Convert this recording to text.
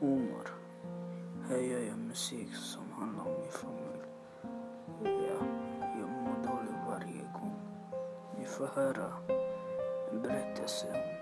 Omar. Här gör jag musik som handlar om min familj. Ja, jag mår dåligt varje gång. Ni får höra en berättelse